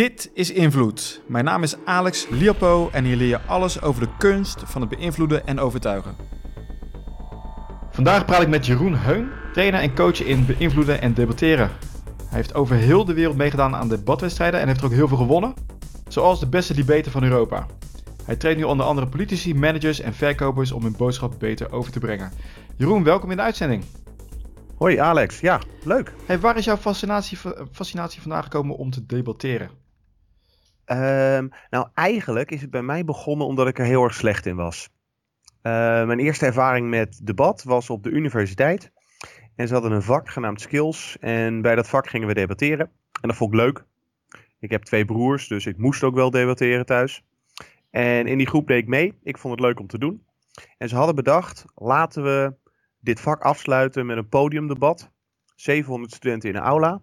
Dit is Invloed. Mijn naam is Alex Liapo en hier leer je alles over de kunst van het beïnvloeden en overtuigen. Vandaag praat ik met Jeroen Heun, trainer en coach in beïnvloeden en debatteren. Hij heeft over heel de wereld meegedaan aan debatwedstrijden en heeft er ook heel veel gewonnen, zoals de beste debater van Europa. Hij traint nu onder andere politici, managers en verkopers om hun boodschap beter over te brengen. Jeroen, welkom in de uitzending. Hoi Alex, ja, leuk. Hey, waar is jouw fascinatie, fascinatie vandaan gekomen om te debatteren? Ehm, nou, eigenlijk is het bij mij begonnen omdat ik er heel erg slecht in was. Uh, mijn eerste ervaring met debat was op de universiteit. En ze hadden een vak genaamd Skills. En bij dat vak gingen we debatteren. En dat vond ik leuk. Ik heb twee broers, dus ik moest ook wel debatteren thuis. En in die groep deed ik mee. Ik vond het leuk om te doen. En ze hadden bedacht, laten we dit vak afsluiten met een podiumdebat. 700 studenten in een aula.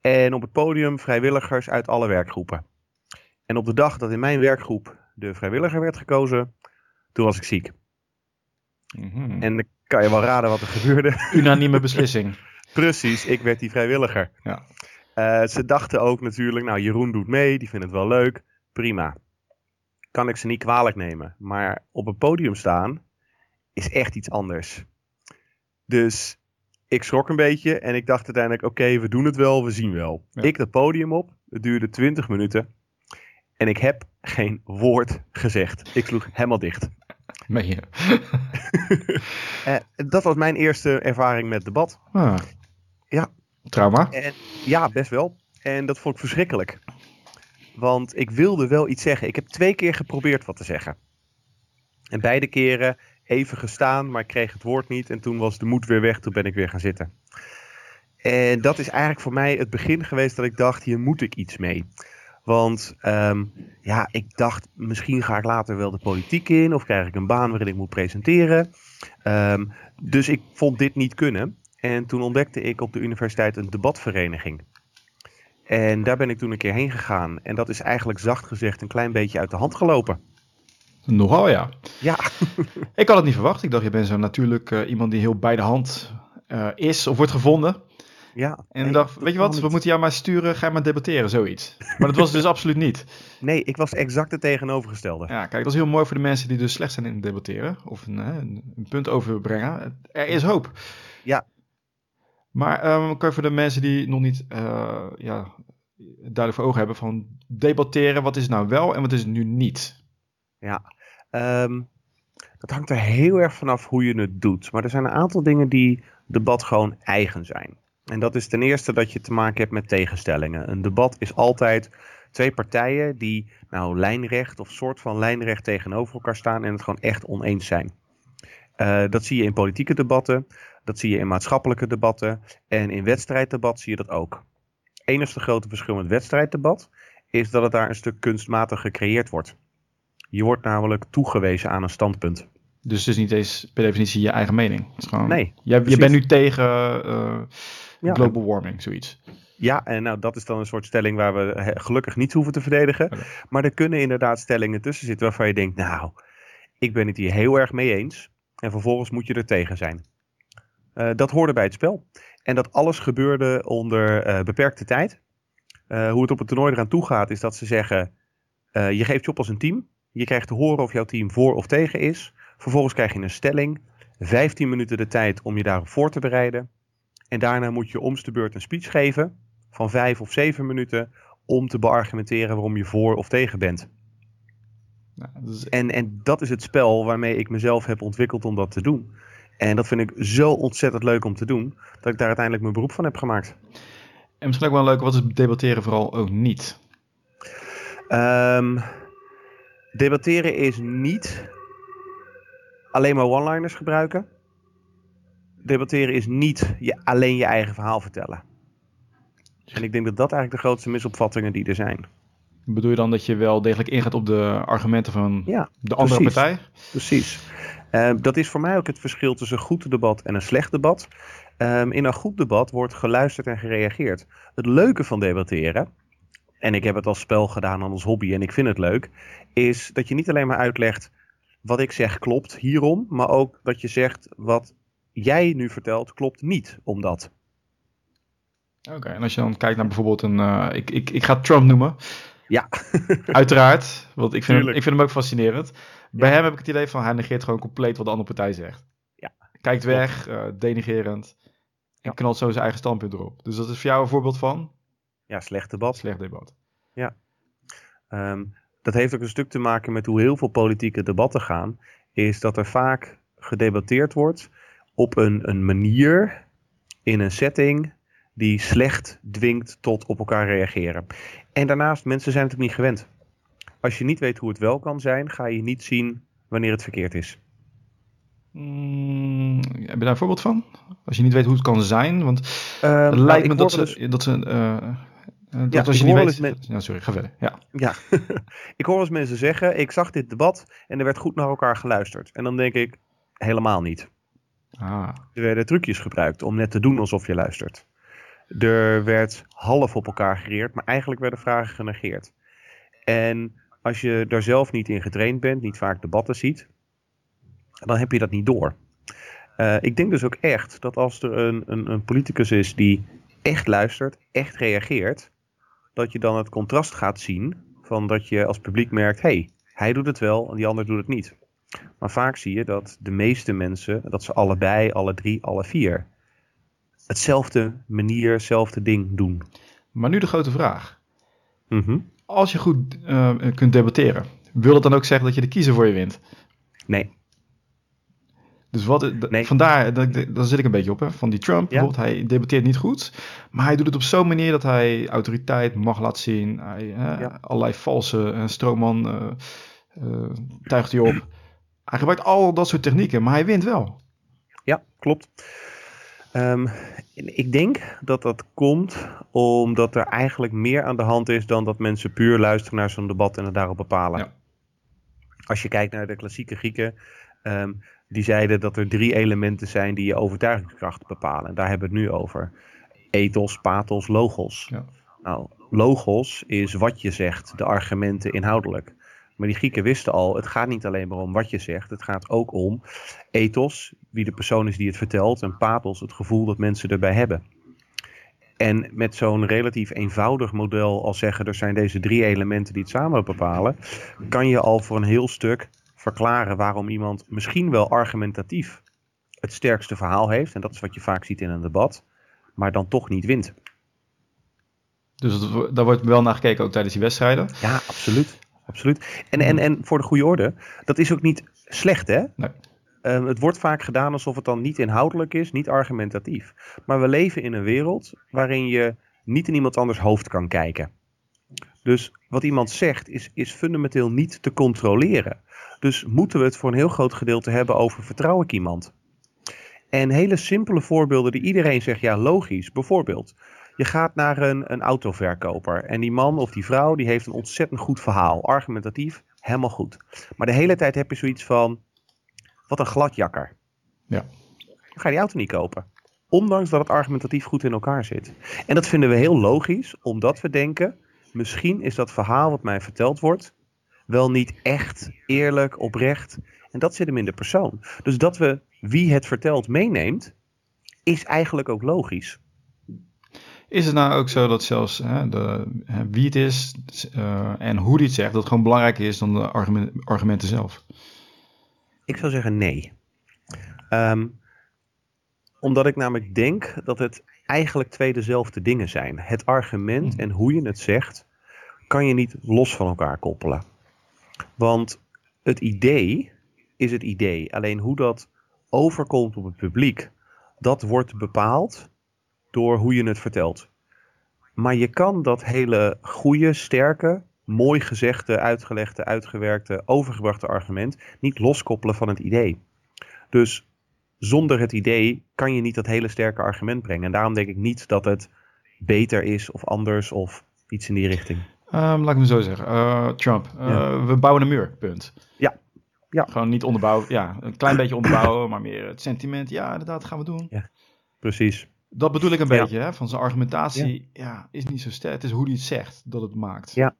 En op het podium vrijwilligers uit alle werkgroepen. En op de dag dat in mijn werkgroep de vrijwilliger werd gekozen, toen was ik ziek. Mhm. En dan kan je wel raden wat er gebeurde. Unanieme beslissing. Precies, ik werd die vrijwilliger. Ja. Uh, ze dachten ook natuurlijk, nou Jeroen doet mee, die vindt het wel leuk. Prima. Kan ik ze niet kwalijk nemen. Maar op een podium staan is echt iets anders. Dus ik schrok een beetje en ik dacht uiteindelijk, oké, we doen het wel, we zien wel. Ja. Ik dat podium op, het duurde 20 minuten. En ik heb geen woord gezegd. Ik sloeg helemaal dicht. Meen je? Uh, dat was mijn eerste ervaring met debat. Ah. Ja. Trauma? En, ja, best wel. En dat vond ik verschrikkelijk. Want ik wilde wel iets zeggen. Ik heb twee keer geprobeerd wat te zeggen. En beide keren even gestaan, maar ik kreeg het woord niet. En toen was de moed weer weg. Toen ben ik weer gaan zitten. En dat is eigenlijk voor mij het begin geweest dat ik dacht, hier moet ik iets mee. Want um, ja, ik dacht, misschien ga ik later wel de politiek in. Of krijg ik een baan waarin ik moet presenteren. Um, dus ik vond dit niet kunnen. En toen ontdekte ik op de universiteit een debatvereniging. En daar ben ik toen een keer heen gegaan. En dat is eigenlijk zacht gezegd een klein beetje uit de hand gelopen. Nogal ja. Ja. ik had het niet verwacht. Ik dacht, je bent zo natuurlijk uh, iemand die heel bij de hand uh, is of wordt gevonden. Ja. En ik dacht, weet je wat, we moeten jou maar sturen, ga maar debatteren, zoiets. Maar dat was dus absoluut niet. Nee, ik was exact het tegenovergestelde. Ja, kijk, dat is heel mooi voor de mensen die dus slecht zijn in het debatteren. Of een, een, een punt overbrengen. Er is hoop. Ja. Maar um, kan je voor de mensen die nog niet uh, ja, duidelijk voor ogen hebben van debatteren, wat is nou wel en wat is nu niet? Ja, um, dat hangt er heel erg vanaf hoe je het doet. Maar er zijn een aantal dingen die debat gewoon eigen zijn. En dat is ten eerste dat je te maken hebt met tegenstellingen. Een debat is altijd twee partijen die nou lijnrecht of soort van lijnrecht tegenover elkaar staan en het gewoon echt oneens zijn. Uh, dat zie je in politieke debatten, dat zie je in maatschappelijke debatten en in wedstrijddebat zie je dat ook. Enigste grote verschil met wedstrijddebat is dat het daar een stuk kunstmatig gecreëerd wordt. Je wordt namelijk toegewezen aan een standpunt. Dus het is niet eens per definitie je eigen mening. Het is gewoon, nee. Je, je bent nu tegen uh, Ja. global warming, zoiets. Ja, en nou, dat is dan een soort stelling waar we he- gelukkig niet hoeven te verdedigen. Maar er kunnen inderdaad stellingen tussen zitten waarvan je denkt, nou, ik ben het hier heel erg mee eens. En vervolgens moet je er tegen zijn. Eh, dat hoorde bij het spel. En dat alles gebeurde onder eh, beperkte tijd. Eh, hoe het op het toernooi eraan toe gaat, is dat ze zeggen: eh, je geeft je op als een team. Je krijgt te horen of jouw team voor of tegen is. Vervolgens krijg je een stelling. 15 minuten de tijd om je daarop voor te bereiden. En daarna moet je omste beurt een speech geven van 5 of 7 minuten om te beargumenteren waarom je voor of tegen bent. Nou, dat is- En, en dat is het spel waarmee ik mezelf heb ontwikkeld om dat te doen. En dat vind ik zo ontzettend leuk om te doen, dat ik daar uiteindelijk mijn beroep van heb gemaakt. En misschien ook wel leuk, wat is debatteren vooral ook niet? Ehm, debatteren is niet alleen maar one-liners gebruiken. Debatteren is niet je, alleen je eigen verhaal vertellen. En ik denk dat dat eigenlijk de grootste misopvattingen die er zijn. Bedoel je dan dat je wel degelijk ingaat op de argumenten van Ja, de andere precies. partij? Precies. Eh, dat is voor mij ook het verschil tussen een goed debat en een slecht debat. Ehm, in een goed debat wordt geluisterd en gereageerd. Het leuke van debatteren, en ik heb het als spel gedaan en als hobby en ik vind het leuk, is dat je niet alleen maar uitlegt wat ik zeg klopt hierom, maar ook dat je zegt wat jij nu vertelt klopt niet omdat. Oké, en als je dan kijkt naar bijvoorbeeld een... Uh, ik, ik, ik ga Trump noemen. Ja. Uiteraard, want ik vind, hem, ik vind hem ook fascinerend. Bij hem heb ik het idee van hij negeert gewoon compleet wat de andere partij zegt. Ja. Kijkt weg, uh, denigerend. En knalt zo zijn eigen standpunt erop. Dus dat is voor jou een voorbeeld van? Ja, slecht debat. Slecht debat. Ja. Um, dat heeft ook een stuk te maken met hoe heel veel politieke debatten gaan. Is dat er vaak gedebatteerd wordt op een, een manier, in een setting, die slecht dwingt tot op elkaar reageren. En daarnaast, mensen zijn het ook niet gewend. Als je niet weet hoe het wel kan zijn, ga je niet zien wanneer het verkeerd is. Mm, heb je daar een voorbeeld van? Als je niet weet hoe het kan zijn, want uh, het lijkt nou, me dat ze, dus... dat ze uh, dat ja, als je niet weet... Men... Ja, sorry, ga verder. Ja, ja. ik hoor eens mensen zeggen, ik zag dit debat en er werd goed naar elkaar geluisterd. En dan denk ik, helemaal niet. Ah. Er werden trucjes gebruikt om net te doen alsof je luistert. Er werd half op elkaar gereerd, maar eigenlijk werden vragen genegeerd. En als je daar zelf niet in getraind bent, niet vaak debatten ziet, dan heb je dat niet door. Uh, ik denk dus ook echt dat als er een, een, een politicus is die echt luistert, echt reageert, dat je dan het contrast gaat zien van dat je als publiek merkt, hey, hij doet het wel en die ander doet het niet. Maar vaak zie je dat de meeste mensen, dat ze allebei, alle drie, alle vier, hetzelfde manier, hetzelfde ding doen. Maar nu de grote vraag. Mhm. Als je goed uh, kunt debatteren, wil het dan ook zeggen dat je de kiezer voor je wint? Nee. Dus wat, vandaar, daar zit ik een beetje op, hè, van die Trump. Ja? Bijvoorbeeld, hij debatteert niet goed, maar hij doet het op zo'n manier dat hij autoriteit mag laten zien. Hij, ja. Allerlei valse uh, stroomman uh, tuigt hij op. Hij gebruikt al dat soort technieken, maar hij wint wel. Ja, klopt. Um, ik denk dat dat komt omdat er eigenlijk meer aan de hand is dan dat mensen puur luisteren naar zo'n debat en het daarop bepalen. Ja. Als je kijkt naar de klassieke Grieken, um, die zeiden dat er drie elementen zijn die je overtuigingskracht bepalen. En daar hebben we het nu over. Ethos, pathos, logos. Ja. Nou, logos is wat je zegt, de argumenten inhoudelijk. Maar die Grieken wisten al, het gaat niet alleen maar om wat je zegt. Het gaat ook om ethos, wie de persoon is die het vertelt. En pathos, het gevoel dat mensen erbij hebben. En met zo'n relatief eenvoudig model als zeggen, er zijn deze drie elementen die het samen bepalen, kan je al voor een heel stuk verklaren waarom iemand misschien wel argumentatief het sterkste verhaal heeft. En dat is wat je vaak ziet in een debat, maar dan toch niet wint. Dus daar wordt wel naar gekeken ook tijdens die wedstrijden? Ja, absoluut. Absoluut. En, en, en voor de goede orde, dat is ook niet slecht hè? Nee. Um, het wordt vaak gedaan alsof het dan niet inhoudelijk is, niet argumentatief. Maar we leven in een wereld waarin je niet in iemand anders hoofd kan kijken. Dus wat iemand zegt is, is fundamenteel niet te controleren. Dus moeten we het voor een heel groot gedeelte hebben over vertrouw ik iemand? En hele simpele voorbeelden die iedereen zegt, ja logisch. Bijvoorbeeld, je gaat naar een, een autoverkoper en die man of die vrouw die heeft een ontzettend goed verhaal. Argumentatief, helemaal goed. Maar de hele tijd heb je zoiets van, wat een gladjakker. Ja. Dan ga je die auto niet kopen. Ondanks dat het argumentatief goed in elkaar zit. En dat vinden we heel logisch, omdat we denken, misschien is dat verhaal wat mij verteld wordt, wel niet echt, eerlijk, oprecht. En dat zit hem in de persoon. Dus dat we wie het vertelt meeneemt, is eigenlijk ook logisch. Is het nou ook zo dat zelfs hè, de, wie het is uh, en hoe hij het zegt, dat gewoon belangrijker is dan de argumenten zelf? Ik zou zeggen nee. Um, omdat ik namelijk denk dat het eigenlijk twee dezelfde dingen zijn. Het argument hmm. en hoe je het zegt, kan je niet los van elkaar koppelen. Want het idee is het idee. Alleen hoe dat overkomt op het publiek, dat wordt bepaald door hoe je het vertelt. Maar je kan dat hele goede, sterke, mooi gezegde, uitgelegde, uitgewerkte, overgebrachte argument niet loskoppelen van het idee. Dus zonder het idee kan je niet dat hele sterke argument brengen. En daarom denk ik niet dat het beter is of anders of iets in die richting. Um, laat ik me zo zeggen. Uh, Trump. Uh, We bouwen een muur, punt. Ja. ja. Gewoon niet onderbouwen. Ja, een klein beetje onderbouwen, maar meer het sentiment. Ja, inderdaad, gaan we doen. Ja, precies. Dat bedoel ik een beetje, hè? Van zijn argumentatie ja. is niet zo sterk. Het is hoe hij het zegt dat het maakt. Ja.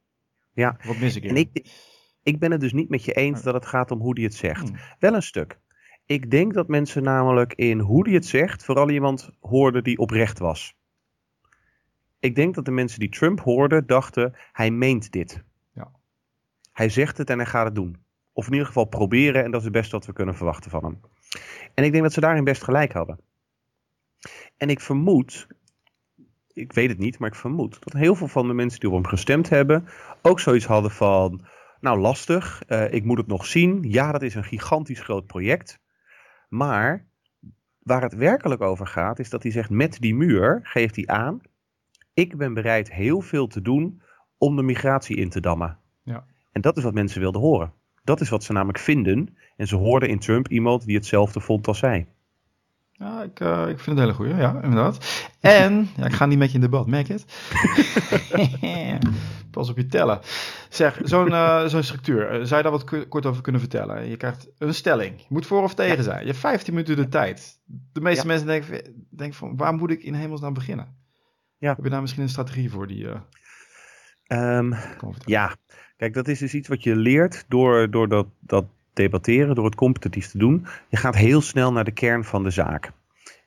ja. Wat mis ik in? En ik, ik ben het dus niet met je eens dat het gaat om hoe hij het zegt. Hmm. Wel een stuk. Ik denk dat mensen namelijk in hoe hij het zegt vooral iemand hoorden die oprecht was. Ik denk dat de mensen die Trump hoorden dachten, hij meent dit. Ja. Hij zegt het en hij gaat het doen. Of in ieder geval proberen en dat is het beste wat we kunnen verwachten van hem. En ik denk dat ze daarin best gelijk hadden. En ik vermoed, ik weet het niet, maar ik vermoed dat heel veel van de mensen die op hem gestemd hebben ook zoiets hadden van, nou lastig, uh, ik moet het nog zien. Ja, dat is een gigantisch groot project. Maar waar het werkelijk over gaat, is dat hij zegt met die muur geeft hij aan, ik ben bereid heel veel te doen om de migratie in te dammen. Ja. En dat is wat mensen wilden horen. Dat is wat ze namelijk vinden. En ze hoorden in Trump iemand die hetzelfde vond als zij. Ja, ik, uh, ik vind het een hele goeie, ja, inderdaad. En, ja, ik ga niet met je in debat, merk je het? Pas op je tellen. Zeg, zo'n uh, zo'n structuur, uh, zou je daar wat kort over kunnen vertellen? Je krijgt een stelling, je moet voor of tegen ja. zijn. Je hebt 15 minuten de tijd. De meeste ja. mensen denken, denken van, waar moet ik in hemelsnaam beginnen? Ja. Heb je daar misschien een strategie voor die... Um, ja, kijk, dat is dus iets wat je leert door, door dat, dat debatteren, door het competitief te doen. Je gaat heel snel naar de kern van de zaak.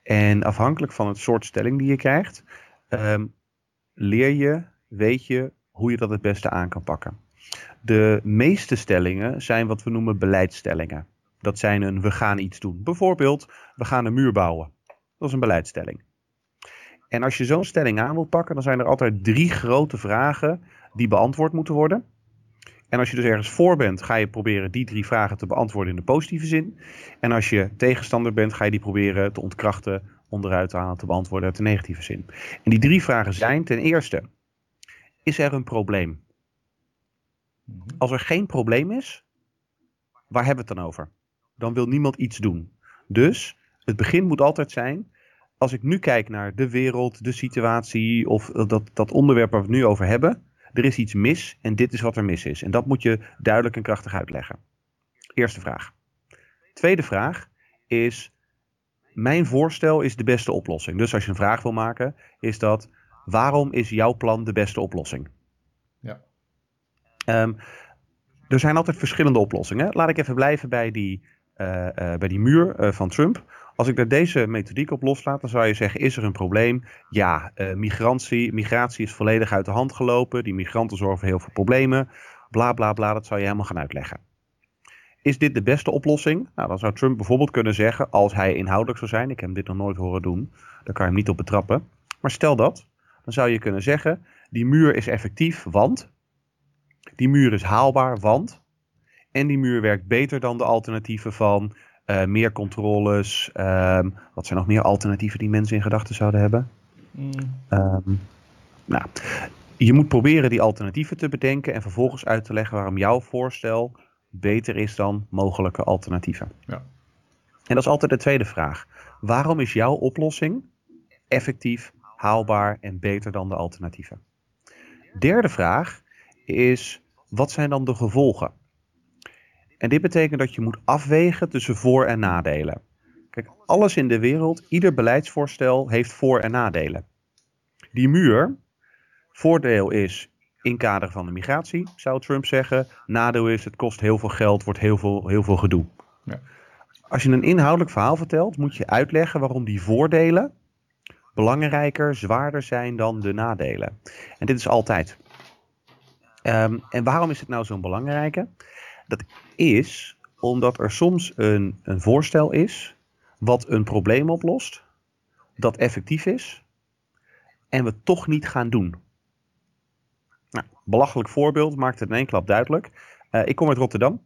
En afhankelijk van het soort stelling die je krijgt, um, leer je, weet je hoe je dat het beste aan kan pakken. De meeste stellingen zijn wat we noemen beleidsstellingen. Dat zijn een we gaan iets doen. Bijvoorbeeld, we gaan een muur bouwen. Dat is een beleidsstelling. En als je zo'n stelling aan wilt pakken, dan zijn er altijd drie grote vragen die beantwoord moeten worden. En als je dus ergens voor bent, ga je proberen die drie vragen te beantwoorden in de positieve zin. En als je tegenstander bent, ga je die proberen te ontkrachten, onderuit te halen, te beantwoorden uit de negatieve zin. En die drie vragen zijn ten eerste, is er een probleem? Als er geen probleem is, waar hebben we het dan over? Dan wil niemand iets doen. Dus het begin moet altijd zijn, als ik nu kijk naar de wereld, de situatie of dat, dat onderwerp waar we het nu over hebben, er is iets mis en dit is wat er mis is. En dat moet je duidelijk en krachtig uitleggen. Eerste vraag. Tweede vraag is, mijn voorstel is de beste oplossing. Dus als je een vraag wil maken, is dat, waarom is jouw plan de beste oplossing? Ja. Um, er zijn altijd verschillende oplossingen. Laat ik even blijven bij die, uh, uh, bij die muur uh, van Trump. Als ik daar deze methodiek op loslaat, dan zou je zeggen: is er een probleem? Ja, uh, migratie, migratie is volledig uit de hand gelopen. Die migranten zorgen voor heel veel problemen. Bla bla bla, dat zou je helemaal gaan uitleggen. Is dit de beste oplossing? Nou, dan zou Trump bijvoorbeeld kunnen zeggen, als hij inhoudelijk zou zijn, ik heb hem dit nog nooit horen doen, daar kan je hem niet op betrappen. Maar stel dat, dan zou je kunnen zeggen, die muur is effectief, want. Die muur is haalbaar, want. En die muur werkt beter dan de alternatieven van uh, meer controles. Um, wat zijn nog meer alternatieven die mensen in gedachten zouden hebben? Mm. Um, nou, je moet proberen die alternatieven te bedenken en vervolgens uit te leggen waarom jouw voorstel beter is dan mogelijke alternatieven. Ja. En dat is altijd de tweede vraag. Waarom is jouw oplossing effectief, haalbaar en beter dan de alternatieven? Derde vraag is, wat zijn dan de gevolgen? En dit betekent dat je moet afwegen tussen voor- en nadelen. Kijk, alles in de wereld, ieder beleidsvoorstel heeft voor- en nadelen. Die muur, voordeel is in kader van de migratie, zou Trump zeggen. Nadeel is, het kost heel veel geld, wordt heel veel, heel veel gedoe. Ja. Als je een inhoudelijk verhaal vertelt, moet je uitleggen waarom die voordelen belangrijker, zwaarder zijn dan de nadelen. En dit is altijd. Um, en waarom is het nou zo'n belangrijke? Dat is omdat er soms een, een voorstel is wat een probleem oplost, dat effectief is, en we toch niet gaan doen. Nou, belachelijk voorbeeld, maakt het in één klap duidelijk. Uh, ik kom uit Rotterdam.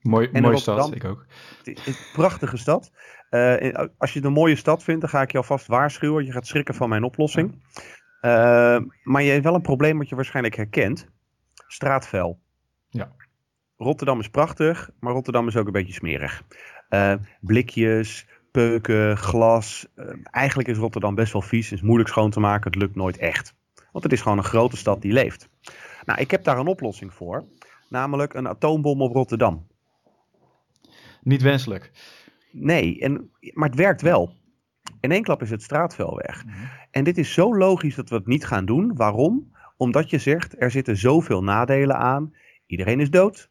Mooi, en mooie Rotterdam, stad, ik ook. Een prachtige stad. Uh, als je het een mooie stad vindt, dan ga ik je alvast waarschuwen. Je gaat schrikken van mijn oplossing. Uh, maar je hebt wel een probleem wat je waarschijnlijk herkent. Straatvuil. Ja. Rotterdam is prachtig, maar Rotterdam is ook een beetje smerig. Uh, blikjes, peuken, glas. Uh, eigenlijk is Rotterdam best wel vies. Het is moeilijk schoon te maken. Het lukt nooit echt. Want het is gewoon een grote stad die leeft. Nou, ik heb daar een oplossing voor. Namelijk een atoombom op Rotterdam. Niet wenselijk. Nee, en, maar het werkt wel. In één klap is het straatvuil weg. Mm -hmm. En dit is zo logisch dat we het niet gaan doen. Waarom? Omdat je zegt, er zitten zoveel nadelen aan. Iedereen is dood.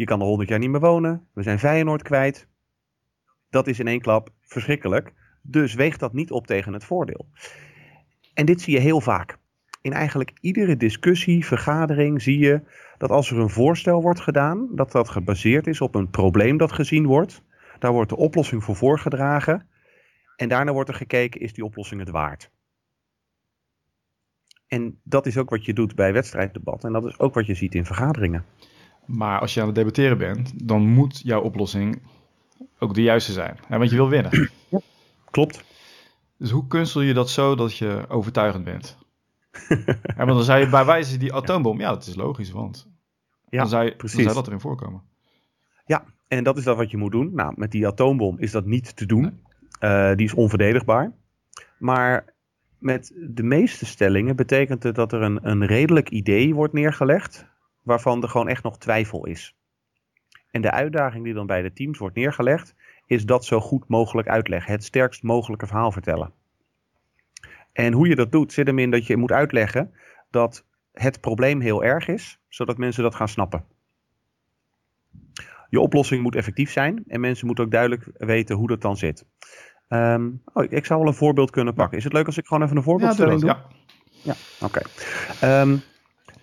Je kan er honderd jaar niet meer wonen. We zijn Feyenoord kwijt. Dat is in één klap verschrikkelijk. Dus weegt dat niet op tegen het voordeel. En dit zie je heel vaak. In eigenlijk iedere discussie, vergadering zie je dat als er een voorstel wordt gedaan, dat dat gebaseerd is op een probleem dat gezien wordt. Daar wordt de oplossing voor voorgedragen. En daarna wordt er gekeken, is die oplossing het waard? En dat is ook wat je doet bij wedstrijddebat. En dat is ook wat je ziet in vergaderingen. Maar als je aan het debatteren bent, dan moet jouw oplossing ook de juiste zijn. Hè? Want je wil winnen. Ja, klopt. Dus hoe kunstel je dat zo dat je overtuigend bent? ja, want dan zou je bij wijze die atoombom, ja, dat is logisch, want ja, dan, zou je, precies. dan zou dat erin voorkomen. Ja, en dat is dat wat je moet doen. Nou, met die atoombom is dat niet te doen. Uh, die is onverdedigbaar. Maar met de meeste stellingen betekent het dat er een, een redelijk idee wordt neergelegd, waarvan er gewoon echt nog twijfel is. En de uitdaging die dan bij de teams wordt neergelegd, is dat zo goed mogelijk uitleggen. Het sterkst mogelijke verhaal vertellen. En hoe je dat doet, zit hem in dat je moet uitleggen dat het probleem heel erg is, zodat mensen dat gaan snappen. Je oplossing moet effectief zijn en mensen moeten ook duidelijk weten hoe dat dan zit. Um, oh, ik, zou wel een voorbeeld kunnen pakken. Is het leuk als ik gewoon even een voorbeeldstelling ja, doe? Ja, ja oké. Okay. Um, ehm,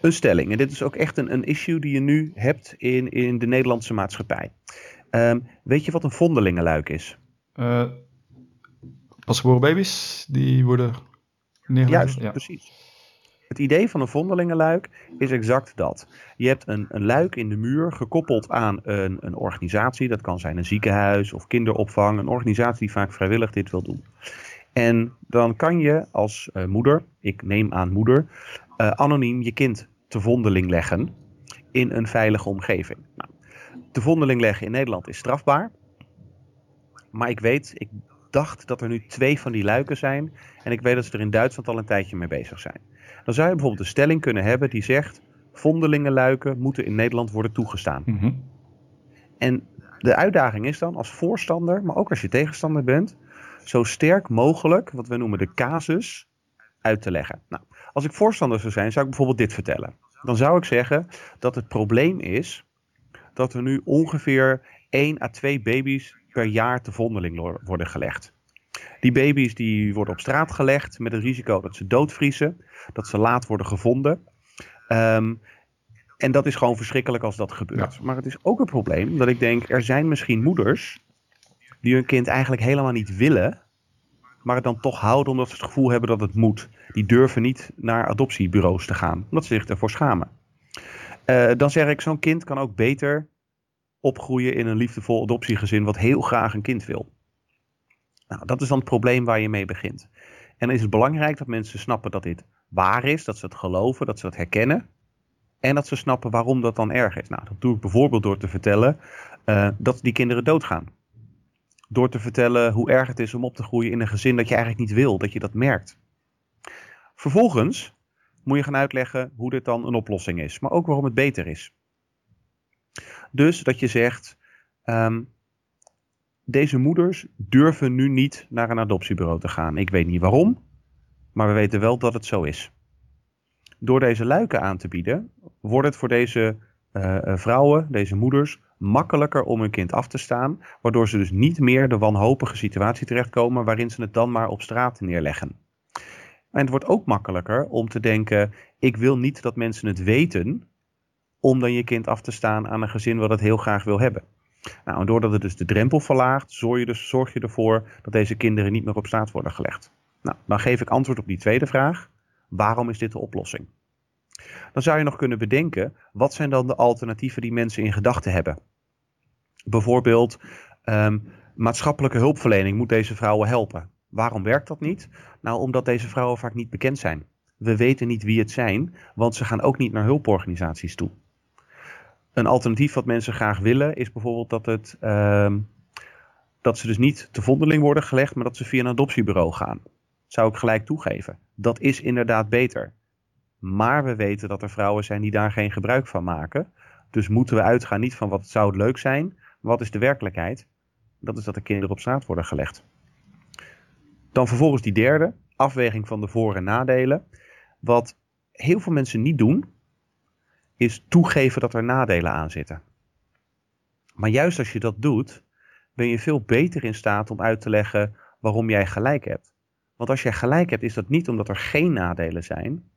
een stelling. En dit is ook echt een, een issue die je nu hebt in, in de Nederlandse maatschappij. Um, weet je wat een vondelingenluik is? Uh, pasgeboren baby's die worden neergelegd. Juist, ja. precies. Het idee van een vondelingenluik is exact dat. Je hebt een, een luik in de muur gekoppeld aan een, een organisatie. Dat kan zijn een ziekenhuis of kinderopvang. Een organisatie die vaak vrijwillig dit wil doen. En dan kan je als uh, moeder, ik neem aan moeder, uh, anoniem je kind te vondeling leggen in een veilige omgeving. Nou, te vondeling leggen in Nederland is strafbaar. Maar ik weet, ik dacht dat er nu twee van die luiken zijn. En ik weet dat ze er in Duitsland al een tijdje mee bezig zijn. Dan zou je bijvoorbeeld een stelling kunnen hebben die zegt: vondelingenluiken moeten in Nederland worden toegestaan. Mhm. En de uitdaging is dan als voorstander, maar ook als je tegenstander bent, zo sterk mogelijk wat we noemen de casus uit te leggen. Nou, als ik voorstander zou zijn, zou ik bijvoorbeeld dit vertellen. Dan zou ik zeggen dat het probleem is dat er nu ongeveer 1 à 2 baby's per jaar te vondeling worden gelegd. Die baby's die worden op straat gelegd met het risico dat ze doodvriezen, dat ze laat worden gevonden. Ehm, en dat is gewoon verschrikkelijk als dat gebeurt. Maar het is ook een probleem dat ik denk, er zijn misschien moeders die hun kind eigenlijk helemaal niet willen, maar het dan toch houden omdat ze het gevoel hebben dat het moet. Die durven niet naar adoptiebureaus te gaan, omdat ze zich ervoor schamen. Uh, dan zeg ik, zo'n kind kan ook beter opgroeien in een liefdevol adoptiegezin wat heel graag een kind wil. Nou, dat is dan het probleem waar je mee begint. En dan is het belangrijk dat mensen snappen dat dit waar is, dat ze het geloven, dat ze het herkennen. En dat ze snappen waarom dat dan erg is. Nou, dat doe ik bijvoorbeeld door te vertellen uh, dat die kinderen doodgaan. Door te vertellen hoe erg het is om op te groeien in een gezin dat je eigenlijk niet wil, dat je dat merkt. Vervolgens moet je gaan uitleggen hoe dit dan een oplossing is, maar ook waarom het beter is. Dus dat je zegt, um, deze moeders durven nu niet naar een adoptiebureau te gaan. Ik weet niet waarom, maar we weten wel dat het zo is. Door deze luiken aan te bieden, wordt het voor deze uh, vrouwen, deze moeders, makkelijker om hun kind af te staan, waardoor ze dus niet meer de wanhopige situatie terechtkomen waarin ze het dan maar op straat neerleggen. En het wordt ook makkelijker om te denken: ik wil niet dat mensen het weten, om dan je kind af te staan aan een gezin wat het heel graag wil hebben. Nou, en doordat het dus de drempel verlaagt, zorg je, dus, zorg je ervoor dat deze kinderen niet meer op straat worden gelegd. Nou, dan geef ik antwoord op die tweede vraag. Waarom is dit de oplossing? Dan zou je nog kunnen bedenken, wat zijn dan de alternatieven die mensen in gedachten hebben? Bijvoorbeeld, um, maatschappelijke hulpverlening moet deze vrouwen helpen. Waarom werkt dat niet? Nou, omdat deze vrouwen vaak niet bekend zijn. We weten niet wie het zijn, want ze gaan ook niet naar hulporganisaties toe. Een alternatief wat mensen graag willen is bijvoorbeeld dat, het, uh, dat ze dus niet te vondeling worden gelegd, maar dat ze via een adoptiebureau gaan. Zou ik gelijk toegeven. Dat is inderdaad beter. Maar we weten dat er vrouwen zijn die daar geen gebruik van maken. Dus moeten we uitgaan niet van wat zou het leuk zijn, wat is de werkelijkheid? Dat is dat de kinderen op straat worden gelegd. Dan vervolgens die derde, afweging van de voor- en nadelen. Wat heel veel mensen niet doen, is toegeven dat er nadelen aan zitten. Maar juist als je dat doet, ben je veel beter in staat om uit te leggen waarom jij gelijk hebt. Want als jij gelijk hebt, is dat niet omdat er geen nadelen zijn.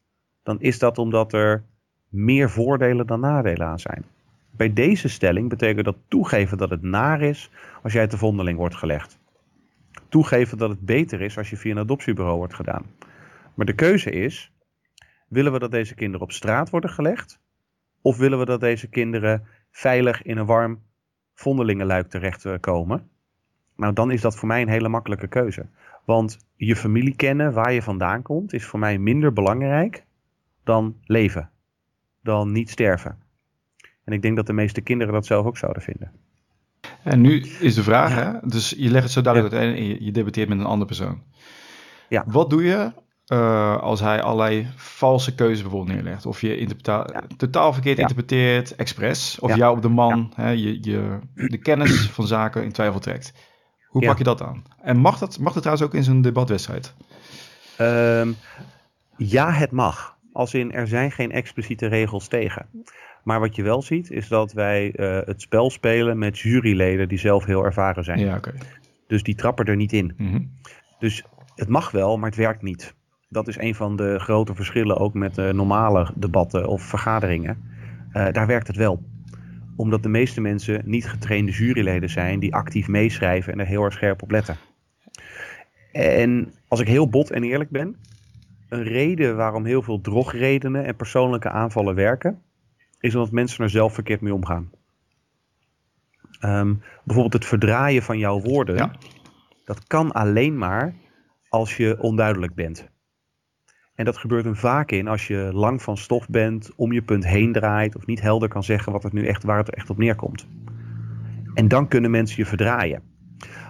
Dan is dat omdat er meer voordelen dan nadelen aan zijn. Bij deze stelling betekent dat toegeven dat het naar is als jij te vondeling wordt gelegd. Toegeven dat het beter is als je via een adoptiebureau wordt gedaan. Maar de keuze is, willen we dat deze kinderen op straat worden gelegd? Of willen we dat deze kinderen veilig in een warm vondelingenluik terechtkomen? Nou, dan is dat voor mij een hele makkelijke keuze. Want je familie kennen, waar je vandaan komt, is voor mij minder belangrijk dan leven. Dan niet sterven. En ik denk dat de meeste kinderen dat zelf ook zouden vinden. En nu is de vraag, hè? dus je legt het zo duidelijk uit en je, je debatteert met een andere persoon. Ja. Wat doe je uh, als hij allerlei valse keuzes bijvoorbeeld neerlegt? Of je ja. totaal verkeerd interpreteert, expres. Of jou op de man hè, je, je, de kennis van zaken in twijfel trekt. Hoe pak je dat aan? En mag dat, mag dat trouwens ook in zo'n debatwedstrijd? Um, ja, het mag. Als in, er zijn geen expliciete regels tegen. Maar wat je wel ziet, is dat wij uh, het spel spelen met juryleden die zelf heel ervaren zijn. Ja, okay. Dus die trappen er niet in. Mm -hmm. Dus het mag wel, maar het werkt niet. Dat is een van de grote verschillen ook met uh, normale debatten of vergaderingen. Uh, daar werkt het wel. Omdat de meeste mensen niet getrainde juryleden zijn die actief meeschrijven en er heel erg scherp op letten. En als ik heel bot en eerlijk ben, een reden waarom heel veel drogredenen en persoonlijke aanvallen werken, is omdat mensen er zelf verkeerd mee omgaan. Um, bijvoorbeeld het verdraaien van jouw woorden, ja. dat kan alleen maar als je onduidelijk bent. En dat gebeurt hem vaak in als je lang van stof bent, om je punt heen draait of niet helder kan zeggen wat het nu echt, waar het echt op neerkomt. En dan kunnen mensen je verdraaien.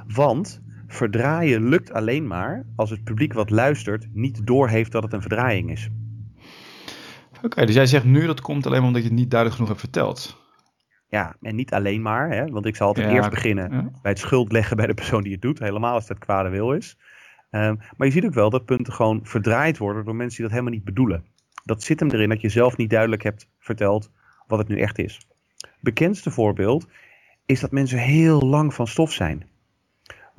Want verdraaien lukt alleen maar als het publiek wat luistert niet doorheeft dat het een verdraaiing is. Oké, okay, dus jij zegt nu dat komt alleen maar omdat je het niet duidelijk genoeg hebt verteld. Ja, en niet alleen maar, hè, want ik zal altijd Ja, eerst beginnen Ja. bij het schuld leggen bij de persoon die het doet, helemaal als dat kwade wil is. Ehm, maar je ziet ook wel dat punten gewoon verdraaid worden door mensen die dat helemaal niet bedoelen. Dat zit hem erin dat je zelf niet duidelijk hebt verteld wat het nu echt is. Bekendste voorbeeld is dat mensen heel lang van stof zijn.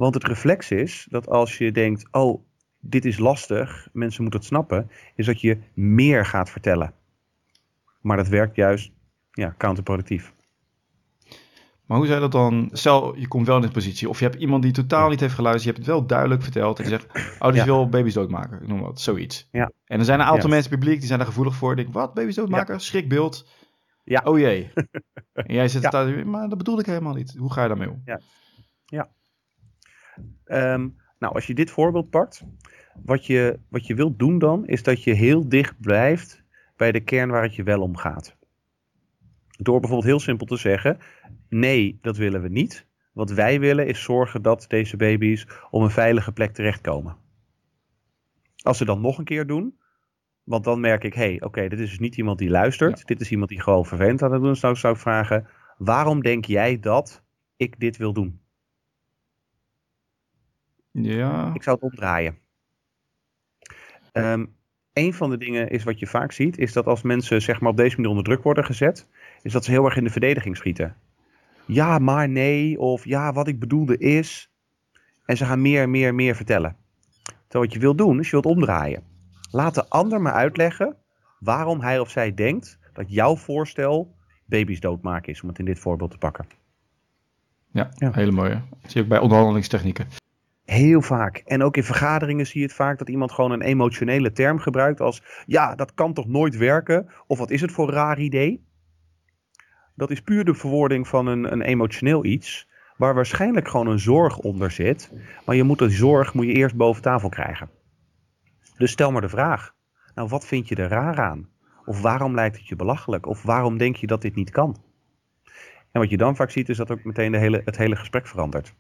Want het reflex is dat als je denkt, oh, dit is lastig, mensen moeten het snappen, is dat je meer gaat vertellen. Maar dat werkt juist ja, counterproductief. Maar hoe zou je dat dan... Stel, je komt wel in de positie. Of je hebt iemand die totaal niet heeft geluisterd. Je hebt het wel duidelijk verteld. En je zegt, oh, die Ja. wil baby's doodmaken. Ik noem wat, zoiets. Ja. En er zijn een aantal Ja. mensen publiek die zijn daar gevoelig voor. Denken, wat, baby's doodmaken? Schrikbeeld. Ja. Oh jee. en jij zit Ja. daar, maar dat bedoelde ik helemaal niet. Hoe ga je daarmee om? Ehm, nou, als je dit voorbeeld pakt, wat je, wat je wilt doen dan, is dat je heel dicht blijft bij de kern waar het je wel om gaat. Door bijvoorbeeld heel simpel te zeggen, nee, dat willen we niet. Wat wij willen is zorgen dat deze baby's op een veilige plek terechtkomen. Als ze dan nog een keer doen, want dan merk ik, hé, hey, oké, dit is dus niet iemand die luistert. Ja. Dit is iemand die gewoon vervelend aan het doen is. Nou zou ik vragen, waarom denk jij dat ik dit wil doen? Ja. Ik zou het omdraaien. Ehm een van de dingen is wat je vaak ziet, is dat als mensen zeg maar, op deze manier onder druk worden gezet, is dat ze heel erg in de verdediging schieten. Ja, maar nee, of ja, wat ik bedoelde is. En ze gaan meer, meer, meer vertellen. Terwijl wat je wilt doen, is je wilt omdraaien. Laat de ander maar uitleggen waarom hij of zij denkt dat jouw voorstel baby's doodmaken is, om het in dit voorbeeld te pakken. Ja, Ja. hele mooie. Dat zie je ook bij onderhandelingstechnieken. Heel vaak. En ook in vergaderingen zie je het vaak dat iemand gewoon een emotionele term gebruikt als ja, dat kan toch nooit werken? Of wat is het voor raar idee? Dat is puur de verwoording van een, een emotioneel iets, waar waarschijnlijk gewoon een zorg onder zit. Maar je moet die zorg moet je eerst boven tafel krijgen. Dus stel maar de vraag. Nou, wat vind je er raar aan? Of waarom lijkt het je belachelijk? Of waarom denk je dat dit niet kan? En wat je dan vaak ziet is dat ook meteen de hele, het hele gesprek verandert.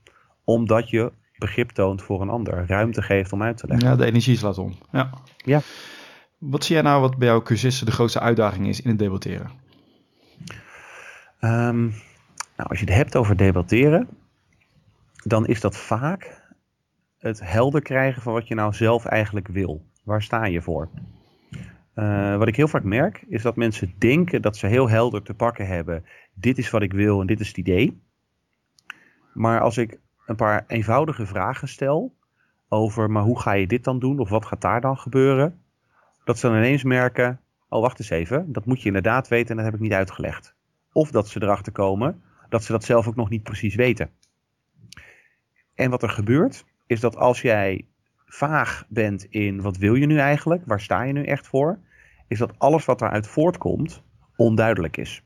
Omdat je begrip toont voor een ander. Ruimte geeft om uit te leggen. Ja, de energie slaat om. Ja. Ja. Wat zie jij nou wat bij jouw cursisten de grootste uitdaging is in het debatteren? Ehm, nou, als je het hebt over debatteren, dan is dat vaak het helder krijgen van wat je nou zelf eigenlijk wil. Waar sta je voor? Eh, wat ik heel vaak merk, is dat mensen denken dat ze heel helder te pakken hebben. Dit is wat ik wil en dit is het idee. Maar als ik een paar eenvoudige vragen stel, over, maar hoe ga je dit dan doen? Of wat gaat daar dan gebeuren? Dat ze dan ineens merken, oh wacht eens even, dat moet je inderdaad weten en dat heb ik niet uitgelegd. Of dat ze erachter komen dat ze dat zelf ook nog niet precies weten. En wat er gebeurt, is dat als jij vaag bent in wat wil je nu eigenlijk, waar sta je nu echt voor, is dat alles wat daaruit voortkomt onduidelijk is.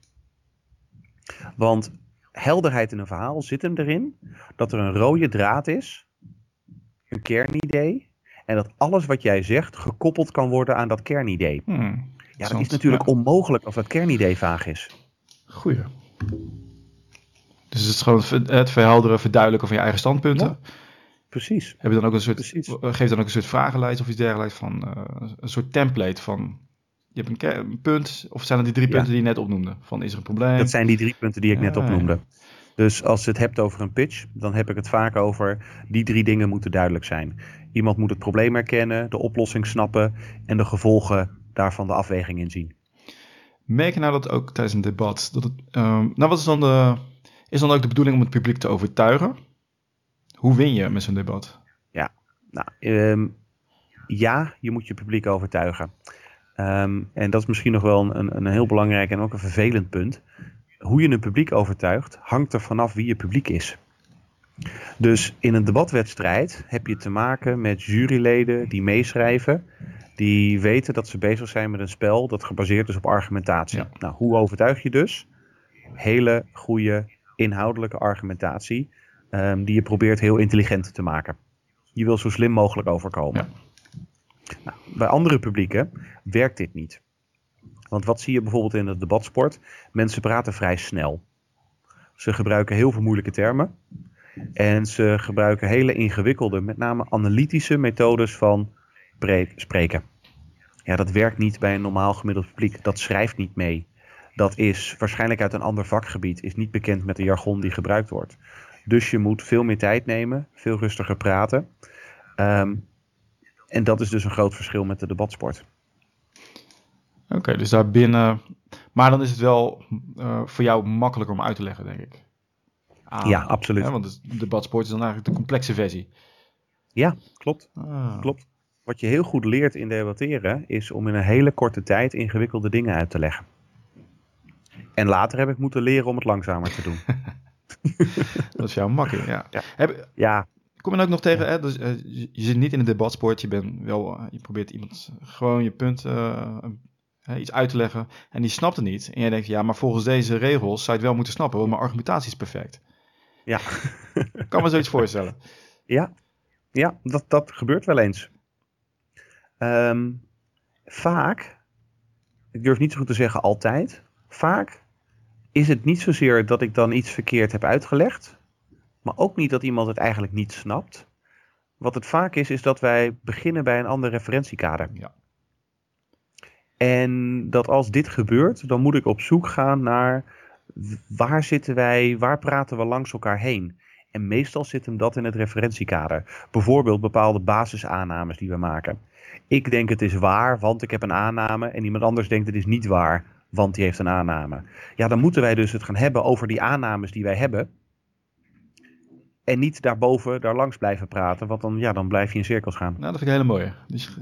Want helderheid in een verhaal zit hem erin dat er een rode draad is, een kernidee, en dat alles wat jij zegt gekoppeld kan worden aan dat kernidee. Hmm, Ja, dat is natuurlijk onmogelijk als dat kernidee vaag is. Goeie. Dus het is gewoon het ver- het verhelderen, verduidelijken van je eigen standpunten. Ja. Precies. Heb je dan ook een soort, Precies. geef dan ook een soort vragenlijst of iets dergelijks van eh, een soort template van je hebt een, punt of zijn er die drie Ja. punten die je net opnoemde? Van is er een probleem? Dat zijn die drie punten die ik net Ja, ja. opnoemde. Dus als je het hebt over een pitch, dan heb ik het vaak over die drie dingen moeten duidelijk zijn. Iemand moet het probleem herkennen, de oplossing snappen en de gevolgen daarvan de afweging inzien. Merk je nou dat ook tijdens een debat dat het, ehm, nou wat is dan de, is dan ook de bedoeling om het publiek te overtuigen? Hoe win je met zo'n debat? Nou, ehm, ja, je moet je publiek overtuigen. Ehm, en dat is misschien nog wel een, een heel belangrijk en ook een vervelend punt. Hoe je een publiek overtuigt, hangt er vanaf wie je publiek is. Dus in een debatwedstrijd heb je te maken met juryleden die meeschrijven, die weten dat ze bezig zijn met een spel dat gebaseerd is op argumentatie. Ja. Nou, hoe overtuig je dus? Hele goede inhoudelijke argumentatie, ehm, die je probeert heel intelligent te maken. Je wil zo slim mogelijk overkomen. Nou, bij andere publieken werkt dit niet. Want wat zie je bijvoorbeeld in het debatsport? Mensen praten vrij snel. Ze gebruiken heel veel moeilijke termen. En ze gebruiken hele ingewikkelde, met name analytische methodes van pre- spreken. Ja, dat werkt niet bij een normaal gemiddeld publiek. Dat schrijft niet mee. Dat is waarschijnlijk uit een ander vakgebied, is niet bekend met de jargon die gebruikt wordt. Dus je moet veel meer tijd nemen, veel rustiger praten. Ehm, en dat is dus een groot verschil met de debatsport. Oké, dus daarbinnen. Maar dan is het wel eh, voor jou makkelijker om uit te leggen, denk ik. Aan- Ja, absoluut. hè, want het debatsport is dan eigenlijk de complexe versie. Ja, klopt. Ah. klopt. Wat je heel goed leert in debatteren is om in een hele korte tijd ingewikkelde dingen uit te leggen. En later heb ik moeten leren om het langzamer te doen. Dat is jouw makkie, ja. Ja. Heb, Ja, kom je dan ook nog tegen, hè, dus, eh, je, je zit niet in een debatsport, je, bent wel, eh, je probeert iemand gewoon je punt iets uit te leggen en die snapt het niet. En jij denkt, ja, maar volgens deze regels zou je het wel moeten snappen, want mijn argumentatie is perfect. ja, Ik kan me zoiets voorstellen. ja, ja dat, dat gebeurt wel eens. Ehm, vaak, ik durf niet zo goed te zeggen altijd, vaak is het niet zozeer dat ik dan iets verkeerd heb uitgelegd, maar ook niet dat iemand het eigenlijk niet snapt. Wat het vaak is, is dat wij beginnen bij een ander referentiekader. Ja. En dat als dit gebeurt, dan moet ik op zoek gaan naar waar zitten wij, waar praten we langs elkaar heen. En meestal zit hem dat in het referentiekader. Bijvoorbeeld bepaalde basisaannames die we maken. Ik denk het is waar, want ik heb een aanname. En iemand anders denkt het is niet waar, want die heeft een aanname. Ja, dan moeten wij dus het gaan hebben over die aannames die wij hebben. En niet daarboven, daar langs blijven praten. Want dan, ja, dan blijf je in cirkels gaan. Nou, dat vind ik een hele mooie. Dus,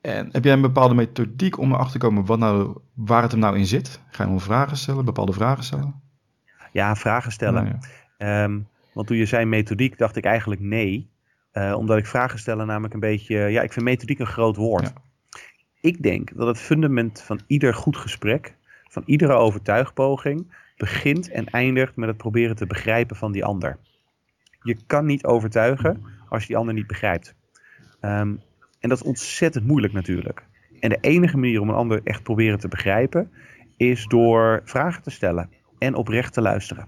en heb jij een bepaalde methodiek om erachter te komen wat nou, waar het hem nou in zit? Ga je hem vragen stellen, bepaalde vragen stellen? Ja, vragen stellen. Nou Ehm, want toen je zei methodiek, dacht ik eigenlijk nee. Eh, omdat ik vragen stellen namelijk een beetje... Ja, ik vind methodiek een groot woord. Ja. Ik denk dat het fundament van ieder goed gesprek... van iedere overtuigpoging... begint en eindigt met het proberen te begrijpen van die ander. Je kan niet overtuigen als je die ander niet begrijpt. Ehm, en dat is ontzettend moeilijk natuurlijk. En de enige manier om een ander echt proberen te begrijpen... is door vragen te stellen en oprecht te luisteren.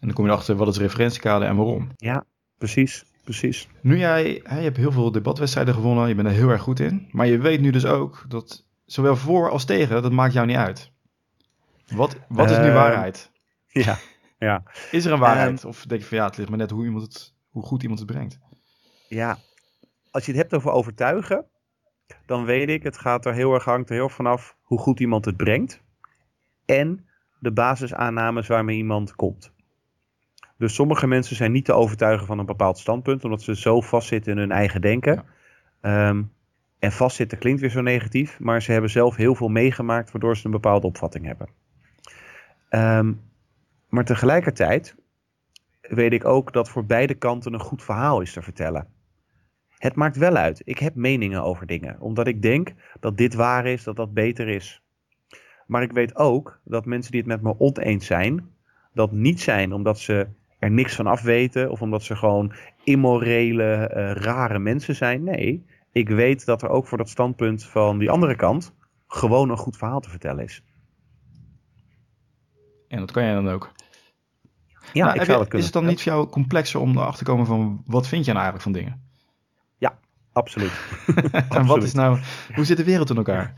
En dan kom je erachter wat is het referentiekader en waarom. Ja, precies, precies. Nu jij, je hebt heel veel debatwedstrijden gewonnen, je bent er heel erg goed in. Maar je weet nu dus ook dat zowel voor als tegen, dat maakt jou niet uit. Wat, wat is nu Ehm, waarheid? Ja, ja. Is er een waarheid? of denk je van ja, het ligt maar net hoe, iemand het, hoe goed iemand het brengt. ja. Als je het hebt over overtuigen, dan weet ik, het gaat er heel erg, hangt er heel vanaf hoe goed iemand het brengt. En de basisaannames waarmee iemand komt. Dus sommige mensen zijn niet te overtuigen van een bepaald standpunt, omdat ze zo vastzitten in hun eigen denken. Ehm, en vastzitten klinkt weer zo negatief, maar ze hebben zelf heel veel meegemaakt waardoor ze een bepaalde opvatting hebben. Ehm, maar tegelijkertijd weet ik ook dat voor beide kanten een goed verhaal is te vertellen. Het maakt wel uit. Ik heb meningen over dingen, omdat ik denk dat dit waar is, dat dat beter is. Maar ik weet ook dat mensen die het met me oneens zijn, dat niet zijn omdat ze er niks van af weten of omdat ze gewoon immorele, uh, rare mensen zijn. Nee, ik weet dat er ook voor dat standpunt van die andere kant gewoon een goed verhaal te vertellen is. En dat kan jij dan ook. Ja, Nou, ik zou je- dat kunnen. Is het dan niet voor jou complexer om erachter te komen van wat vind je nou eigenlijk van dingen? Ja, absoluut. En wat is nou, hoe zit de wereld in elkaar?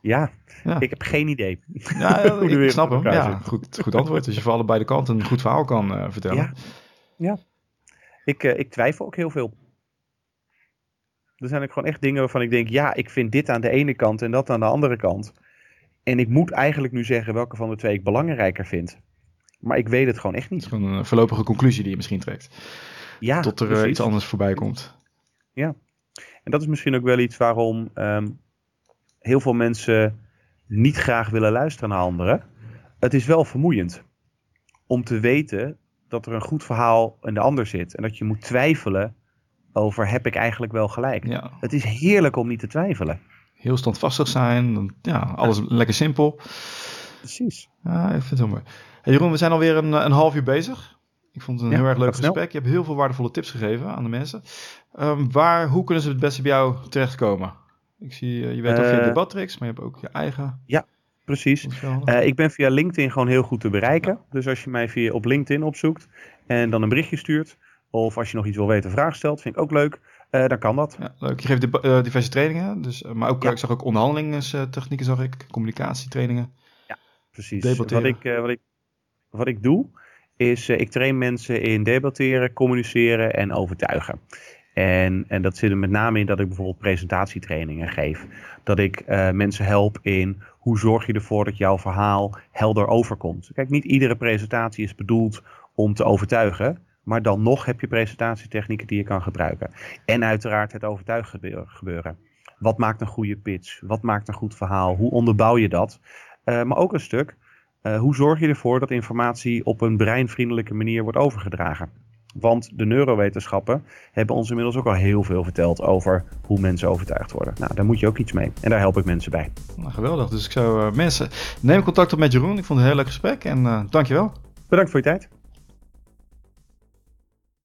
Ja, Ja. ik heb geen idee. Ja, Hoe de ik snap hem. Ja, zit. goed, goed antwoord. Dus je voor allebei de kanten een goed verhaal kan eh, vertellen. Ja. Ja. Ik, eh, ik twijfel ook heel veel. Er zijn ook gewoon echt dingen waarvan ik denk, ja, ik vind dit aan de ene kant en dat aan de andere kant. En ik moet eigenlijk nu zeggen welke van de twee ik belangrijker vind. Maar ik weet het gewoon echt Het is niet. gewoon een voorlopige conclusie die je misschien trekt. Ja, tot er eh, precies. iets anders voorbij komt. En dat is misschien ook wel iets waarom ehm, heel veel mensen niet graag willen luisteren naar anderen. Het is wel vermoeiend om te weten dat er een goed verhaal in de ander zit. En dat je moet twijfelen over heb ik eigenlijk wel gelijk. Ja, Het is heerlijk om niet te twijfelen. heel standvastig zijn. Ja, alles lekker simpel. Precies. Ja, ik vind het heel mooi. Hey Jeroen, we zijn alweer een, een half uur bezig. Ik vond het een Ja, heel erg leuk snel. gesprek. Je hebt heel veel waardevolle tips gegeven aan de mensen. Ehm, waar, hoe kunnen ze het beste bij jou terechtkomen? Ik zie, eh, je weet al via Eh, Debatrix, maar je hebt ook je eigen. Precies. Wel handig. Eh, ik ben via LinkedIn gewoon heel goed te bereiken. Dus als je mij via op LinkedIn opzoekt en dan een berichtje stuurt. Of als je nog iets wil weten, een vraag stelt, vind ik ook leuk. dan kan dat. Ja, leuk. Je geeft diverse trainingen, dus, maar ook, Ja. ik zag ook onderhandelingstechnieken, zag ik, communicatietrainingen. Precies. Debatteren. Wat ik, wat, ik, wat ik doe, is ik train mensen in debatteren, communiceren en overtuigen. En, en dat zit er met name in dat ik bijvoorbeeld presentatietrainingen geef. Dat ik eh, mensen help in hoe zorg je ervoor dat jouw verhaal helder overkomt. Kijk, niet iedere presentatie is bedoeld om te overtuigen. Maar dan nog heb je presentatietechnieken die je kan gebruiken. En uiteraard het overtuiggebeuren. gebeuren. Wat maakt een goede pitch? Wat maakt een goed verhaal? Hoe onderbouw je dat? Eh, maar ook een stuk, eh, hoe zorg je ervoor dat informatie op een breinvriendelijke manier wordt overgedragen? Want de neurowetenschappen hebben ons inmiddels ook al heel veel verteld over hoe mensen overtuigd worden. Nou, daar moet je ook iets mee. En daar help ik mensen bij. Nou, geweldig. Dus ik zou eh, mensen, neem contact op met Jeroen. Ik vond het een heel leuk gesprek en eh dankjewel. Bedankt voor je tijd.